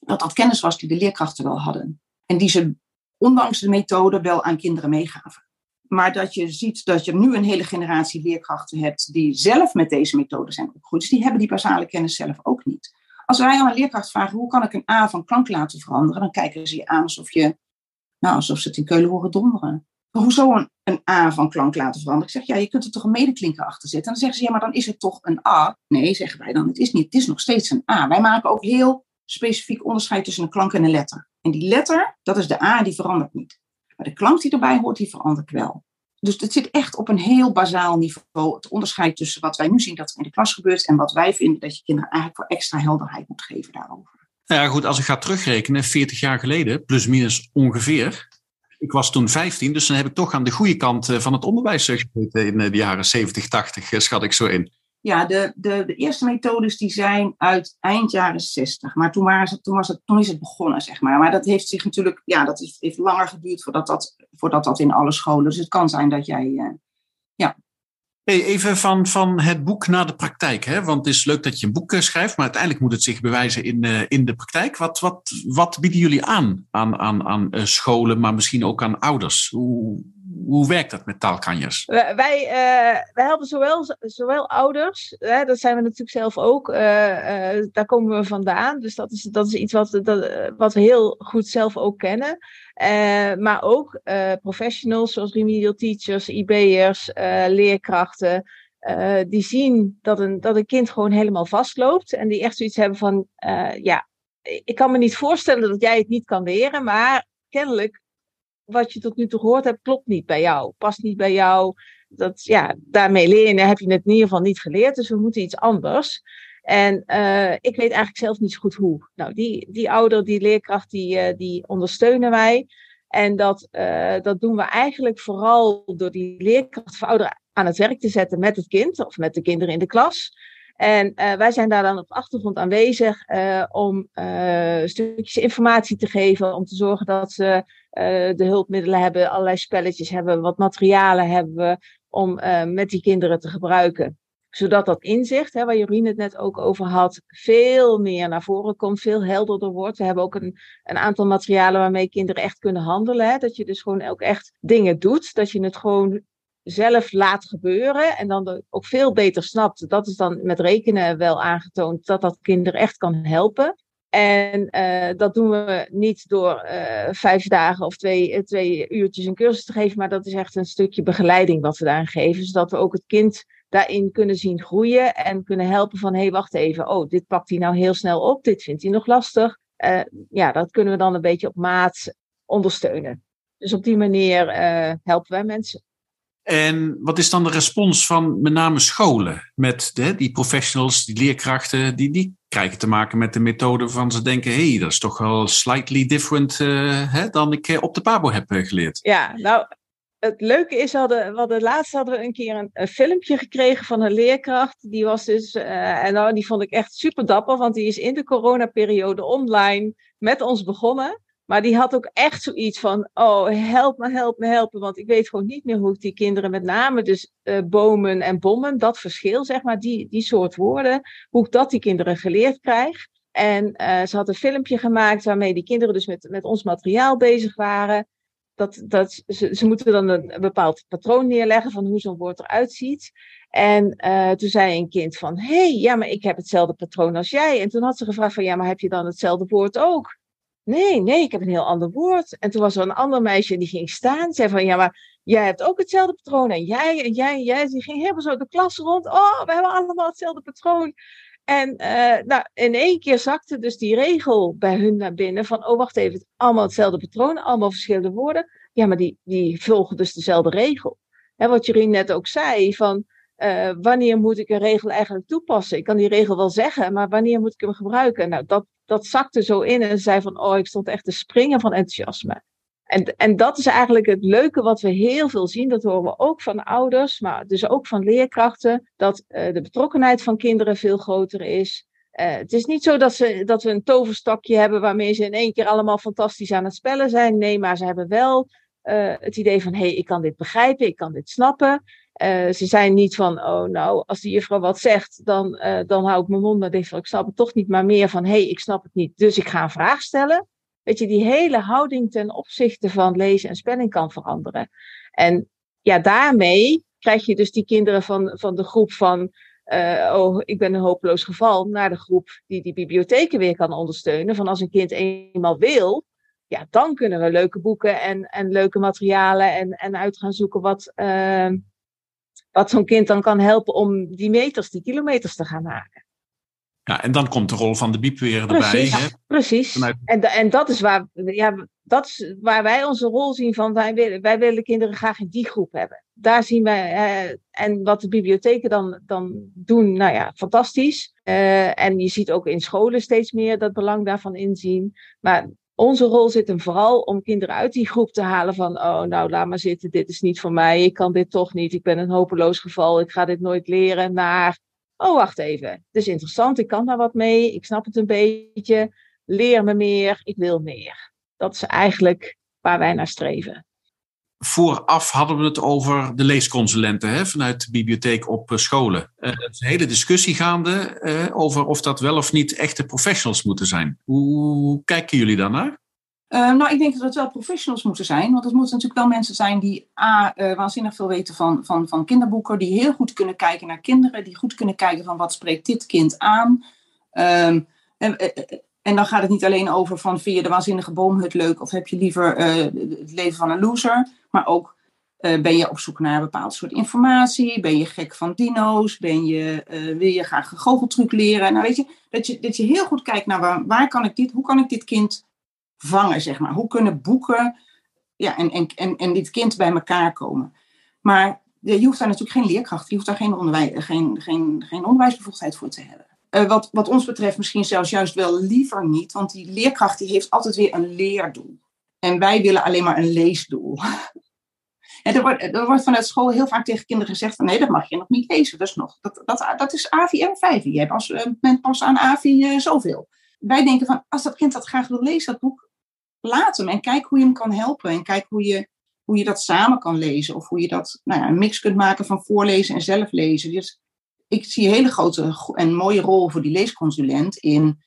dat dat kennis was die de leerkrachten wel hadden. En die ze ondanks de methode wel aan kinderen meegaven. Maar dat je ziet dat je nu een hele generatie leerkrachten hebt die zelf met deze methode zijn opgegroeid. Dus die hebben die basale kennis zelf ook niet. Als wij aan een leerkracht vragen hoe kan ik een A van klank laten veranderen, dan kijken ze je aan alsof, je, nou, alsof ze het in Keulen horen donderen. Hoezo een, een A van klank laten veranderen? Ik zeg, ja, je kunt er toch een medeklinker achter zetten. En dan zeggen ze, ja, maar dan is het toch een A? Nee, zeggen wij dan, het is niet. Het is nog steeds een A. Wij maken ook heel specifiek onderscheid tussen een klank en een letter. En die letter, dat is de A, die verandert niet. Maar de klank die erbij hoort, die verandert wel. Dus het zit echt op een heel bazaal niveau. Het onderscheid tussen wat wij nu zien dat er in de klas gebeurt en wat wij vinden dat je kinderen eigenlijk voor extra helderheid moet geven daarover. Nou ja, goed, als ik ga terugrekenen, 40 jaar geleden, plus minus ongeveer. Ik was toen 15, dus dan heb ik toch aan de goede kant eh, van het onderwijs gezeten in eh, de jaren 70, 80, eh, schat ik zo in. Ja, de, de, de eerste methodes die zijn uit eind jaren 60. Maar toen, waren ze, toen, was het, toen is het begonnen, zeg maar. Maar dat heeft zich natuurlijk, ja, dat heeft, heeft langer geduurd voordat dat, voordat dat in alle scholen. Dus het kan zijn dat jij. Hey, even van, van het boek naar de praktijk. Hè? Want het is leuk dat je een boek eh, schrijft, maar uiteindelijk moet het zich bewijzen in, uh, in de praktijk. Wat, wat, wat bieden jullie aan aan, aan, aan scholen, maar misschien ook aan ouders? Hoe, hoe werkt dat met taalkanjers? Wij, wij, wij helpen zowel, zowel ouders, hè, dat zijn we natuurlijk zelf ook, uh, uh, daar komen we vandaan. Dus dat is, dat is iets wat, dat, wat we heel goed zelf ook kennen. Maar ook professionals zoals remedial teachers, IB'ers, leerkrachten. die zien dat een, dat een kind gewoon helemaal vastloopt. En die echt zoiets hebben van, ja, ik kan me niet voorstellen dat jij het niet kan leren, maar kennelijk wat je tot nu toe gehoord hebt, klopt niet bij jou, past niet bij jou. Dat, ja, daarmee leren heb je het in ieder geval niet geleerd, dus we moeten iets anders. En uh, ik weet eigenlijk zelf niet zo goed hoe. Nou, die, die ouder, die leerkracht, die, uh, die ondersteunen wij. En dat, uh, dat doen we eigenlijk vooral door die leerkracht voor ouderen aan het werk te zetten met het kind of met de kinderen in de klas. En wij zijn daar dan op achtergrond aanwezig om stukjes informatie te geven, om te zorgen dat ze de hulpmiddelen hebben, allerlei spelletjes hebben, wat materialen hebben om met die kinderen te gebruiken. Zodat dat inzicht, hè, waar Jorien het net ook over had, veel meer naar voren komt, veel helderder wordt. We hebben ook een, een aantal materialen waarmee kinderen echt kunnen handelen. Dat je dus gewoon ook echt dingen doet, dat je het gewoon zelf laat gebeuren en dan ook veel beter snapt. Dat is dan met rekenen wel aangetoond dat dat kinderen echt kan helpen. En uh, dat doen we niet door uh, vijf dagen of twee, twee uurtjes een cursus te geven, maar dat is echt een stukje begeleiding wat we daarin geven, zodat we ook het kind daarin kunnen zien groeien en kunnen helpen van hé, hey, wacht even, oh, dit pakt hij nou heel snel op, dit vindt hij nog lastig. Ja, dat kunnen we dan een beetje op maat ondersteunen. Dus op die manier helpen wij mensen. En wat is dan de respons van met name scholen? Met de, die professionals, die leerkrachten, die, die krijgen te maken met de methode van ze denken: hé, hey, dat is toch wel slightly different uh, hè, dan ik uh, op de Pabo heb uh, geleerd. Ja, nou, het leuke is, hadden, we hadden, laatst hadden we een keer een, een, filmpje gekregen van een leerkracht. Die was dus, en nou, die vond ik echt super dapper, want die is in de coronaperiode online met ons begonnen. Maar die had ook echt zoiets van, oh, help me, help me, help me. Want ik weet gewoon niet meer hoe ik die kinderen, met name dus uh, bomen en bommen, dat verschil, zeg maar, die, die soort woorden, hoe ik dat die kinderen geleerd krijg. En uh, ze had een filmpje gemaakt waarmee die kinderen dus met, met ons materiaal bezig waren. Dat, dat, ze, ze moeten dan een, bepaald patroon neerleggen van hoe zo'n woord eruit ziet. En uh, toen zei een kind van, hé, hey, ja, maar ik heb hetzelfde patroon als jij. En toen had ze gevraagd van, ja, maar heb je dan hetzelfde woord ook? Nee, nee, ik heb een heel ander woord. En toen was er een ander meisje die ging staan. Zei van, ja, maar jij hebt ook hetzelfde patroon. En jij, en jij, en jij. Die ging helemaal zo de klas rond. Oh, we hebben allemaal hetzelfde patroon. En uh, nou, in één keer zakte dus die regel bij hun naar binnen. Van, oh, wacht even, allemaal hetzelfde patroon. Allemaal verschillende woorden. Ja, maar die, die volgen dus dezelfde regel. En wat Jorien net ook zei, van... uh, wanneer moet ik een regel eigenlijk toepassen? Ik kan die regel wel zeggen, maar wanneer moet ik hem gebruiken? Nou, dat, dat zakte zo in en zei van, oh, ik stond echt te springen van enthousiasme. En, en dat is eigenlijk het leuke wat we heel veel zien. Dat horen we ook van ouders, maar dus ook van leerkrachten. Dat uh, de betrokkenheid van kinderen veel groter is. Uh, het is niet zo dat, ze, dat we een toverstokje hebben waarmee ze in één keer allemaal fantastisch aan het spellen zijn. Nee, maar ze hebben wel het idee van: hé, hey, ik kan dit begrijpen, ik kan dit snappen. Uh, ze zijn niet van: oh, nou, als die juffrouw wat zegt, dan, dan hou ik mijn mond. Dan denk ik: ik snap het toch niet, maar meer van: hé, hey, ik snap het niet, dus ik ga een vraag stellen. Weet je, die hele houding ten opzichte van lezen en spelling kan veranderen. En ja, daarmee krijg je dus die kinderen van, van de groep van uh, oh, ik ben een hopeloos geval, naar de groep die die bibliotheken weer kan ondersteunen. Van als een kind eenmaal wil, ja, dan kunnen we leuke boeken en, en leuke materialen en, en uit gaan zoeken wat, uh, wat zo'n kind dan kan helpen om die meters, die kilometers te gaan maken. Ja, en dan komt de rol van de biep weer erbij. Precies, hè? precies. En, en dat, is waar, ja, dat is waar wij onze rol zien van wij willen, wij willen kinderen graag in die groep hebben. Daar zien wij, eh, en wat de bibliotheken dan, dan doen, nou ja, fantastisch. Uh, en je ziet ook in scholen steeds meer dat belang daarvan inzien. Maar onze rol zit hem vooral om kinderen uit die groep te halen van, oh nou laat maar zitten, dit is niet voor mij, ik kan dit toch niet, ik ben een hopeloos geval, ik ga dit nooit leren, naar oh wacht even, het is interessant, ik kan daar wat mee, ik snap het een beetje, leer me meer, ik wil meer. Dat is eigenlijk waar wij naar streven. Vooraf hadden we het over de leesconsulenten hè, vanuit de bibliotheek op eh, scholen. Uh, er is een hele discussie gaande uh, over of dat wel of niet echte professionals moeten zijn. Hoe kijken jullie daarnaar? Nou, ik denk dat het wel professionals moeten zijn. Want het moeten natuurlijk wel mensen zijn die A, waanzinnig veel weten van, van, van kinderboeken. Die heel goed kunnen kijken naar kinderen. Die goed kunnen kijken van wat spreekt dit kind aan. Um, en, eh, en dan gaat het niet alleen over van vind je de waanzinnige boomhut leuk. Of heb je liever uh, het leven van een loser. Maar ook ben je op zoek naar een bepaald soort informatie. Ben je gek van dino's. Ben je, wil je graag een goocheltruc leren. Nou weet je, dat je, dat je heel goed kijkt naar waar, waar kan ik dit, hoe kan ik dit kind vangen, zeg maar. Hoe kunnen boeken ja, en, en, en, en dit kind bij elkaar komen? Maar je hoeft daar natuurlijk geen leerkracht, je hoeft daar geen, onderwijs, geen, geen, geen onderwijsbevoegdheid voor te hebben. Uh, wat, wat ons betreft misschien zelfs juist wel liever niet, want die leerkracht die heeft altijd weer een leerdoel. En wij willen alleen maar een leesdoel. En er wordt, er vanuit school heel vaak tegen kinderen gezegd van nee, dat mag je nog niet lezen. Dat is, nog, dat, dat, is AVI en 5. Jij pas, uh, bent pas aan AVI uh, zoveel. Wij denken van als dat kind dat graag wil lezen, dat boek, laat hem en kijk hoe je hem kan helpen. En kijk hoe je, hoe je dat samen kan lezen. Of hoe je dat nou ja, een mix kunt maken van voorlezen en zelf lezen. Dus ik zie een hele grote en mooie rol voor die leesconsulent in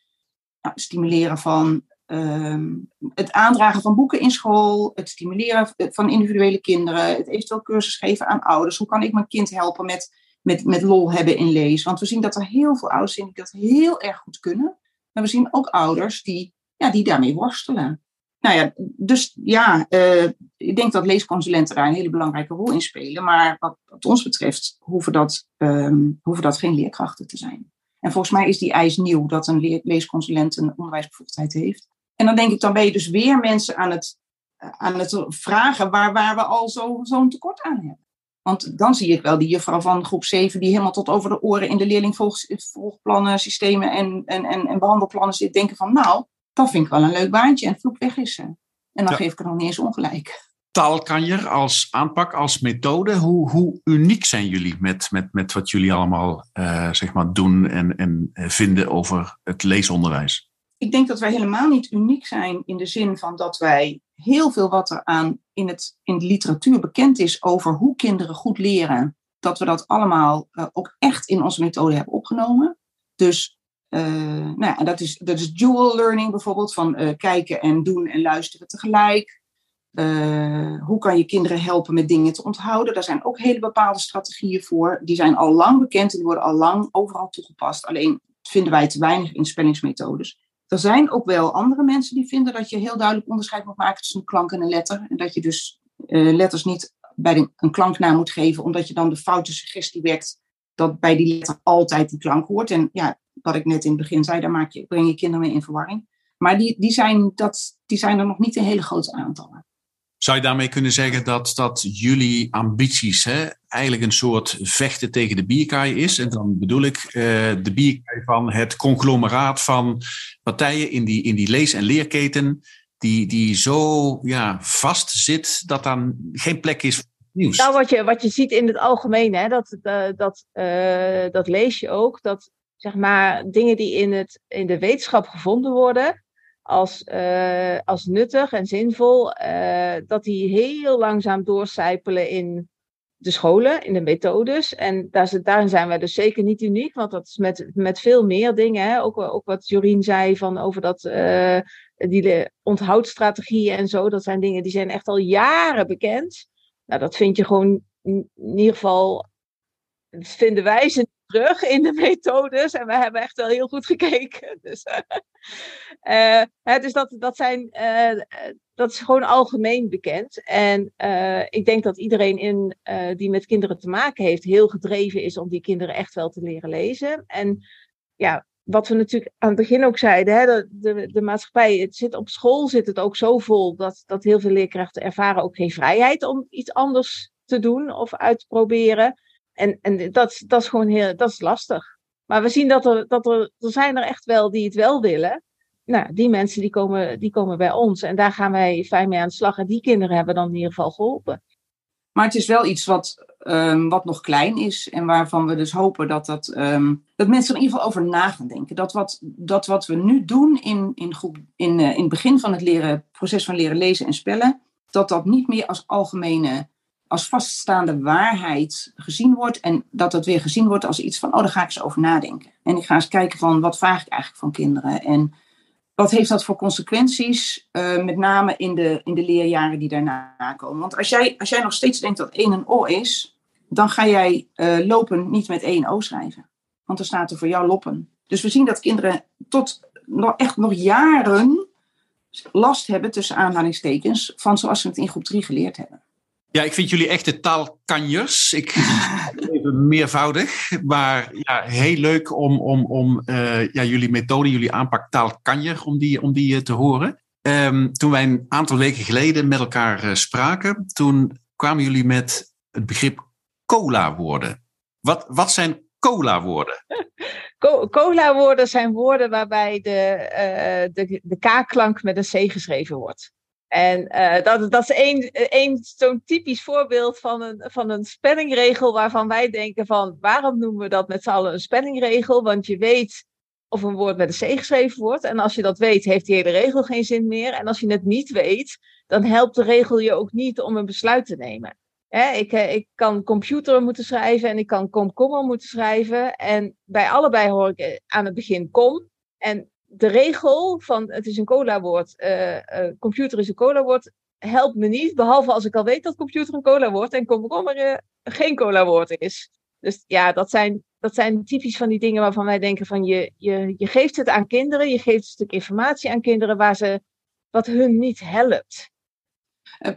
nou, stimuleren van ehm, het aandragen van boeken in school, het stimuleren van individuele kinderen, het eventueel cursus geven aan ouders. Hoe kan ik mijn kind helpen met, met, met lol hebben in lezen? Want we zien dat er heel veel ouders zijn die dat heel erg goed kunnen. Maar we zien ook ouders die, ja, die daarmee worstelen nou ja, dus ja, uh, ik denk dat leesconsulenten daar een hele belangrijke rol in spelen. Maar wat, ons betreft hoeven dat, um, hoeven dat geen leerkrachten te zijn. En volgens mij is die eis nieuw dat een leesconsulent een onderwijsbevoegdheid heeft. En dan denk ik, dan ben je dus weer mensen aan het, aan het vragen waar, waar we al zo'n zo tekort aan hebben. Want dan zie ik wel die juffrouw van groep 7 die helemaal tot over de oren in de leerlingvolgplannen, systemen en, en, en, en behandelplannen zit denken van nou, dat vind ik wel een leuk baantje. En vloek weg is ze. En dan geef ik er nog niet eens ongelijk. Taalkanjer als aanpak, als methode. Hoe, hoe uniek zijn jullie met, met, met wat jullie allemaal uh, zeg maar doen en, en eh, vinden over het leesonderwijs? Ik denk dat wij helemaal niet uniek zijn in de zin van dat wij heel veel wat er aan in, het, in de literatuur bekend is over hoe kinderen goed leren, dat we dat allemaal uh, ook echt in onze methode hebben opgenomen. Dus uh, nou dat is, dat is dual learning bijvoorbeeld, van uh, kijken en doen en luisteren tegelijk. Uh, hoe kan je kinderen helpen met dingen te onthouden? Daar zijn ook hele bepaalde strategieën voor. Die zijn al lang bekend en die worden al lang overal toegepast. Alleen vinden wij te weinig in spellingsmethodes. Er zijn ook wel andere mensen die vinden dat je heel duidelijk onderscheid moet maken tussen een klank en een letter. En dat je dus letters niet bij de, een klanknaam moet geven, omdat je dan de foute suggestie wekt dat bij die letter altijd die klank hoort. En ja, wat ik net in het begin zei, daar maak je, breng je kinderen mee in verwarring. Maar die, die, zijn dat, die zijn er nog niet in hele grote aantallen. Zou je daarmee kunnen zeggen dat, dat jullie ambities hè, eigenlijk een soort vechten tegen de bierkaai is? En dan bedoel ik uh, de bierkaai van het conglomeraat van partijen in die, in die lees- en leerketen, die, die zo ja, vast zit dat dan geen plek is voor nieuws. Nou, wat je, wat je ziet in het algemeen, hè, dat, uh, dat, uh, dat lees je ook, dat zeg maar, dingen die in, het, in de wetenschap gevonden worden, als, uh, als nuttig en zinvol, uh, dat die heel langzaam doorcijpelen in de scholen, in de methodes. En daar, daarin zijn wij dus zeker niet uniek, want dat is met, met veel meer dingen. Hè? Ook, ook wat Jorien zei van over dat, uh, die onthoudstrategieën en zo. Dat zijn dingen die zijn echt al jaren bekend. Nou, dat vind je gewoon in ieder geval, vinden wij ze terug in de methodes. En we hebben echt wel heel goed gekeken. Dus, uh, dat, dat, zijn, uh, dat is gewoon algemeen bekend. En ik denk dat iedereen in, die met kinderen te maken heeft, heel gedreven is om die kinderen echt wel te leren lezen. En ja, wat we natuurlijk aan het begin ook zeiden, hè, de, de, de maatschappij, het zit op school zit het ook zo vol dat, dat heel veel leerkrachten ervaren ook geen vrijheid om iets anders te doen of uit te proberen. En, en dat, dat is gewoon heel, dat is lastig. Maar we zien dat er, dat er, er zijn er echt wel die het wel willen. Nou, die mensen die komen, die komen bij ons en daar gaan wij fijn mee aan de slag. En die kinderen hebben dan in ieder geval geholpen. Maar het is wel iets wat, um, wat nog klein is en waarvan we dus hopen dat, dat, um, dat mensen er in ieder geval over na gaan denken. Dat wat, dat wat we nu doen in, in, groep, in, uh, in het begin van het leren, proces van leren lezen en spellen, dat dat niet meer als algemene als vaststaande waarheid gezien wordt. En dat dat weer gezien wordt als iets van, oh, daar ga ik eens over nadenken. En ik ga eens kijken van, wat vraag ik eigenlijk van kinderen? En wat heeft dat voor consequenties, uh, met name in de, in de leerjaren die daarna komen? Want als jij, als jij nog steeds denkt dat 1 een O is, dan ga jij uh, lopen niet met 1 O schrijven. Want dan staat er voor jou loppen. Dus we zien dat kinderen tot nog, echt nog jaren last hebben, tussen aanhalingstekens, van zoals we het in groep 3 geleerd hebben. Ja, ik vind jullie echte taalkanjers. Ik even meervoudig, maar ja, heel leuk om, om, om uh, ja, jullie methode, jullie aanpak taalkanjer, om die, om die uh, te horen. Um, toen wij een aantal weken geleden met elkaar uh, spraken, toen kwamen jullie met het begrip cola-woorden. Wat, wat zijn cola-woorden? Cola-woorden zijn woorden waarbij de, de, de K-klank met een C geschreven wordt. En uh, dat, dat is één, één zo'n typisch voorbeeld van een, van een spellingregel waarvan wij denken van waarom noemen we dat met z'n allen een spellingregel? Want je weet of een woord met een C geschreven wordt. En als je dat weet, heeft die hele regel geen zin meer. En als je het niet weet, dan helpt de regel je ook niet om een besluit te nemen. Hè, ik, ik kan computer moeten schrijven en ik kan komkommer moeten schrijven. En bij allebei hoor ik aan het begin kom. En de regel van het is een cola-woord, uh, uh, computer is een cola-woord, helpt me niet. Behalve als ik al weet dat computer een cola-woord en komkommer uh, geen cola-woord is. Dus ja, dat zijn, dat zijn typisch van die dingen waarvan wij denken van je, je, je geeft het aan kinderen, je geeft een stuk informatie aan kinderen waar ze, wat hun niet helpt.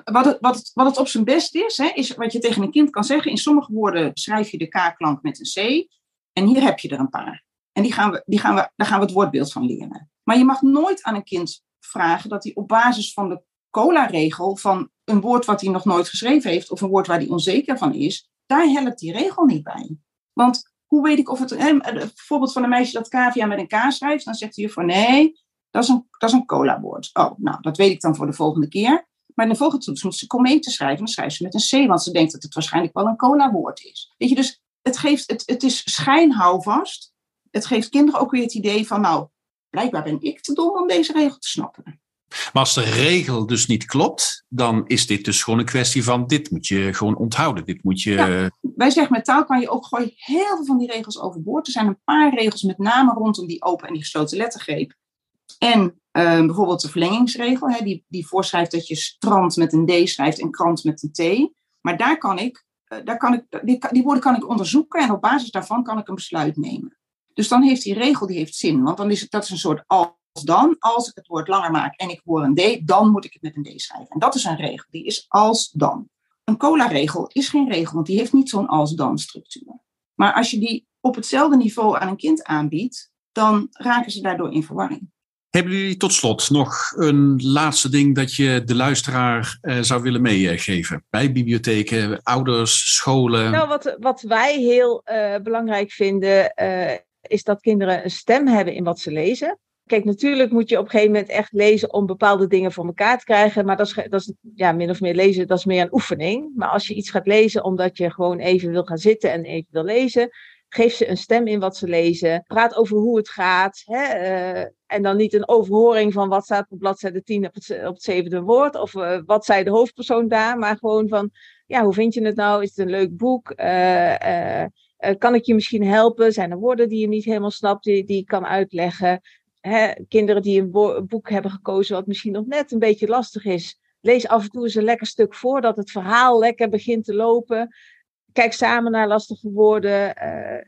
Wat het, wat, het, wat het op zijn best is, hè, is wat je tegen een kind kan zeggen. In sommige woorden schrijf je de K-klank met een C. En hier heb je er een paar. En die gaan we, die gaan we, daar gaan we het woordbeeld van leren. Maar je mag nooit aan een kind vragen dat hij op basis van de cola-regel van een woord wat hij nog nooit geschreven heeft of een woord waar hij onzeker van is, daar helpt die regel niet bij. Want hoe weet ik of het, het voorbeeld van een meisje dat cavia met een K schrijft, dan zegt hij van nee, dat is een, dat is een cola-woord. Oh, nou, dat weet ik dan voor de volgende keer. Maar in de volgende toets moet ze kometen schrijven, dan schrijft ze met een C, want ze denkt dat het waarschijnlijk wel een cola-woord is. Weet je, dus het, geeft, het, het is schijnhouvast het geeft kinderen ook weer het idee van, nou, blijkbaar ben ik te dom om deze regel te snappen. Maar als de regel dus niet klopt, dan is dit dus gewoon een kwestie van dit moet je gewoon onthouden. Dit moet je. Ja, wij zeggen met taal kan je ook gewoon heel veel van die regels overboord. Er zijn een paar regels met name rondom die open en die gesloten lettergreep. En uh, bijvoorbeeld de verlengingsregel, hè, die, die voorschrijft dat je strand met een D schrijft en krant met een T. Maar daar kan ik, uh, daar kan ik die, die woorden kan ik onderzoeken en op basis daarvan kan ik een besluit nemen. Dus dan heeft die regel die heeft zin. Want dan is het, dat is een soort als dan. Als ik het woord langer maak en ik hoor een D, dan moet ik het met een D schrijven. En dat is een regel. Die is als dan. Een cola-regel is geen regel, want die heeft niet zo'n als dan structuur. Maar als je die op hetzelfde niveau aan een kind aanbiedt, dan raken ze daardoor in verwarring. Hebben jullie tot slot nog een laatste ding dat je de luisteraar uh, zou willen meegeven? Bij bibliotheken, ouders, scholen? Nou, wat, wat wij heel uh, belangrijk vinden, uh, is dat kinderen een stem hebben in wat ze lezen. Kijk, natuurlijk moet je op een gegeven moment echt lezen om bepaalde dingen voor elkaar te krijgen. Maar dat is, dat is ja, min of meer lezen, dat is meer een oefening. Maar als je iets gaat lezen omdat je gewoon even wil gaan zitten en even wil lezen, geef ze een stem in wat ze lezen. Praat over hoe het gaat. Hè? Uh, en dan niet een overhoring van wat staat op bladzijde 10 op het, op het zevende woord. Of uh, wat zei de hoofdpersoon daar. Maar gewoon van, ja, hoe vind je het nou? Is het een leuk boek? Uh, kan ik je misschien helpen? Zijn er woorden die je niet helemaal snapt, die, die ik kan uitleggen? Kinderen die een boek hebben gekozen wat misschien nog net een beetje lastig is. Lees af en toe eens een lekker stuk voor, dat het verhaal lekker begint te lopen kijk samen naar lastige woorden.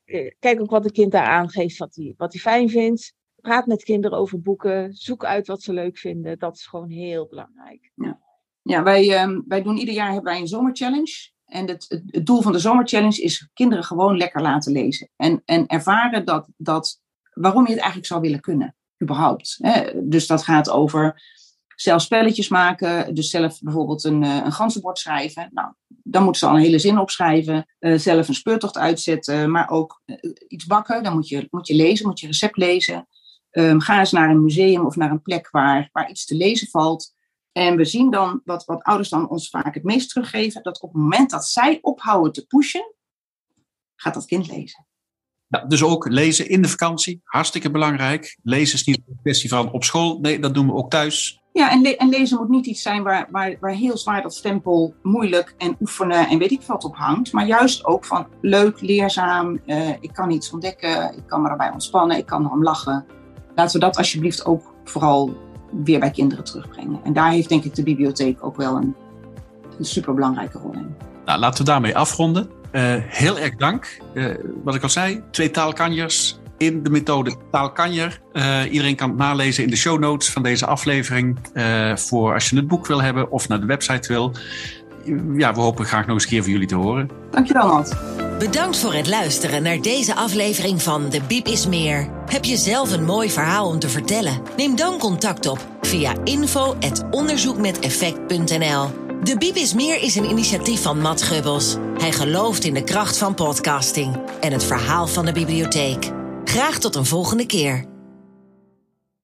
Uh, kijk ook wat de kind daar aangeeft, wat hij wat fijn vindt. Praat met kinderen over boeken. Zoek uit wat ze leuk vinden. Dat is gewoon heel belangrijk. Ja, ja wij, um, wij doen ieder jaar hebben wij een zomerchallenge. En het, het, doel van de zomerchallenge is kinderen gewoon lekker laten lezen. En, en ervaren dat, dat, waarom je het eigenlijk zou willen kunnen, überhaupt. Hè? Dus dat gaat over zelf spelletjes maken. Dus zelf bijvoorbeeld een, een ganzenbord schrijven. Nou, dan moeten ze al een hele zin opschrijven. Uh, zelf een speurtocht uitzetten. Maar ook uh, iets bakken. Dan moet je, moet je lezen, moet je recept lezen. Um, ga eens naar een museum of naar een plek waar, waar iets te lezen valt. En we zien dan, wat, wat ouders dan ons vaak het meest teruggeven, dat op het moment dat zij ophouden te pushen, gaat dat kind lezen. Ja, dus ook lezen in de vakantie, hartstikke belangrijk. Lezen is niet een kwestie van op school, nee, dat doen we ook thuis. Ja, en, le en, lezen moet niet iets zijn waar, waar, waar heel zwaar dat stempel moeilijk en oefenen en weet ik wat op hangt. Maar juist ook van leuk, leerzaam, uh, ik kan iets ontdekken, ik kan me erbij ontspannen, ik kan erom lachen. Laten we dat alsjeblieft ook vooral weer bij kinderen terugbrengen. En daar heeft denk ik de bibliotheek ook wel een, een superbelangrijke rol in. Nou, laten we daarmee afronden. Uh, heel erg dank. Uh, wat ik al zei, twee taalkanjers in de methode Taalkanjer. Uh, iedereen kan het nalezen in de show notes van deze aflevering. Voor als je het boek wil hebben of naar de website wil. Ja, we hopen graag nog eens een keer van jullie te horen. Dankjewel, Matt. Bedankt voor het luisteren naar deze aflevering van De Biep is Meer. Heb je zelf een mooi verhaal om te vertellen? Neem dan contact op via info.onderzoekmeteffect.nl. De Biep is Meer is een initiatief van Matt Gubbels. Hij gelooft in de kracht van podcasting en het verhaal van de bibliotheek. Graag tot een volgende keer.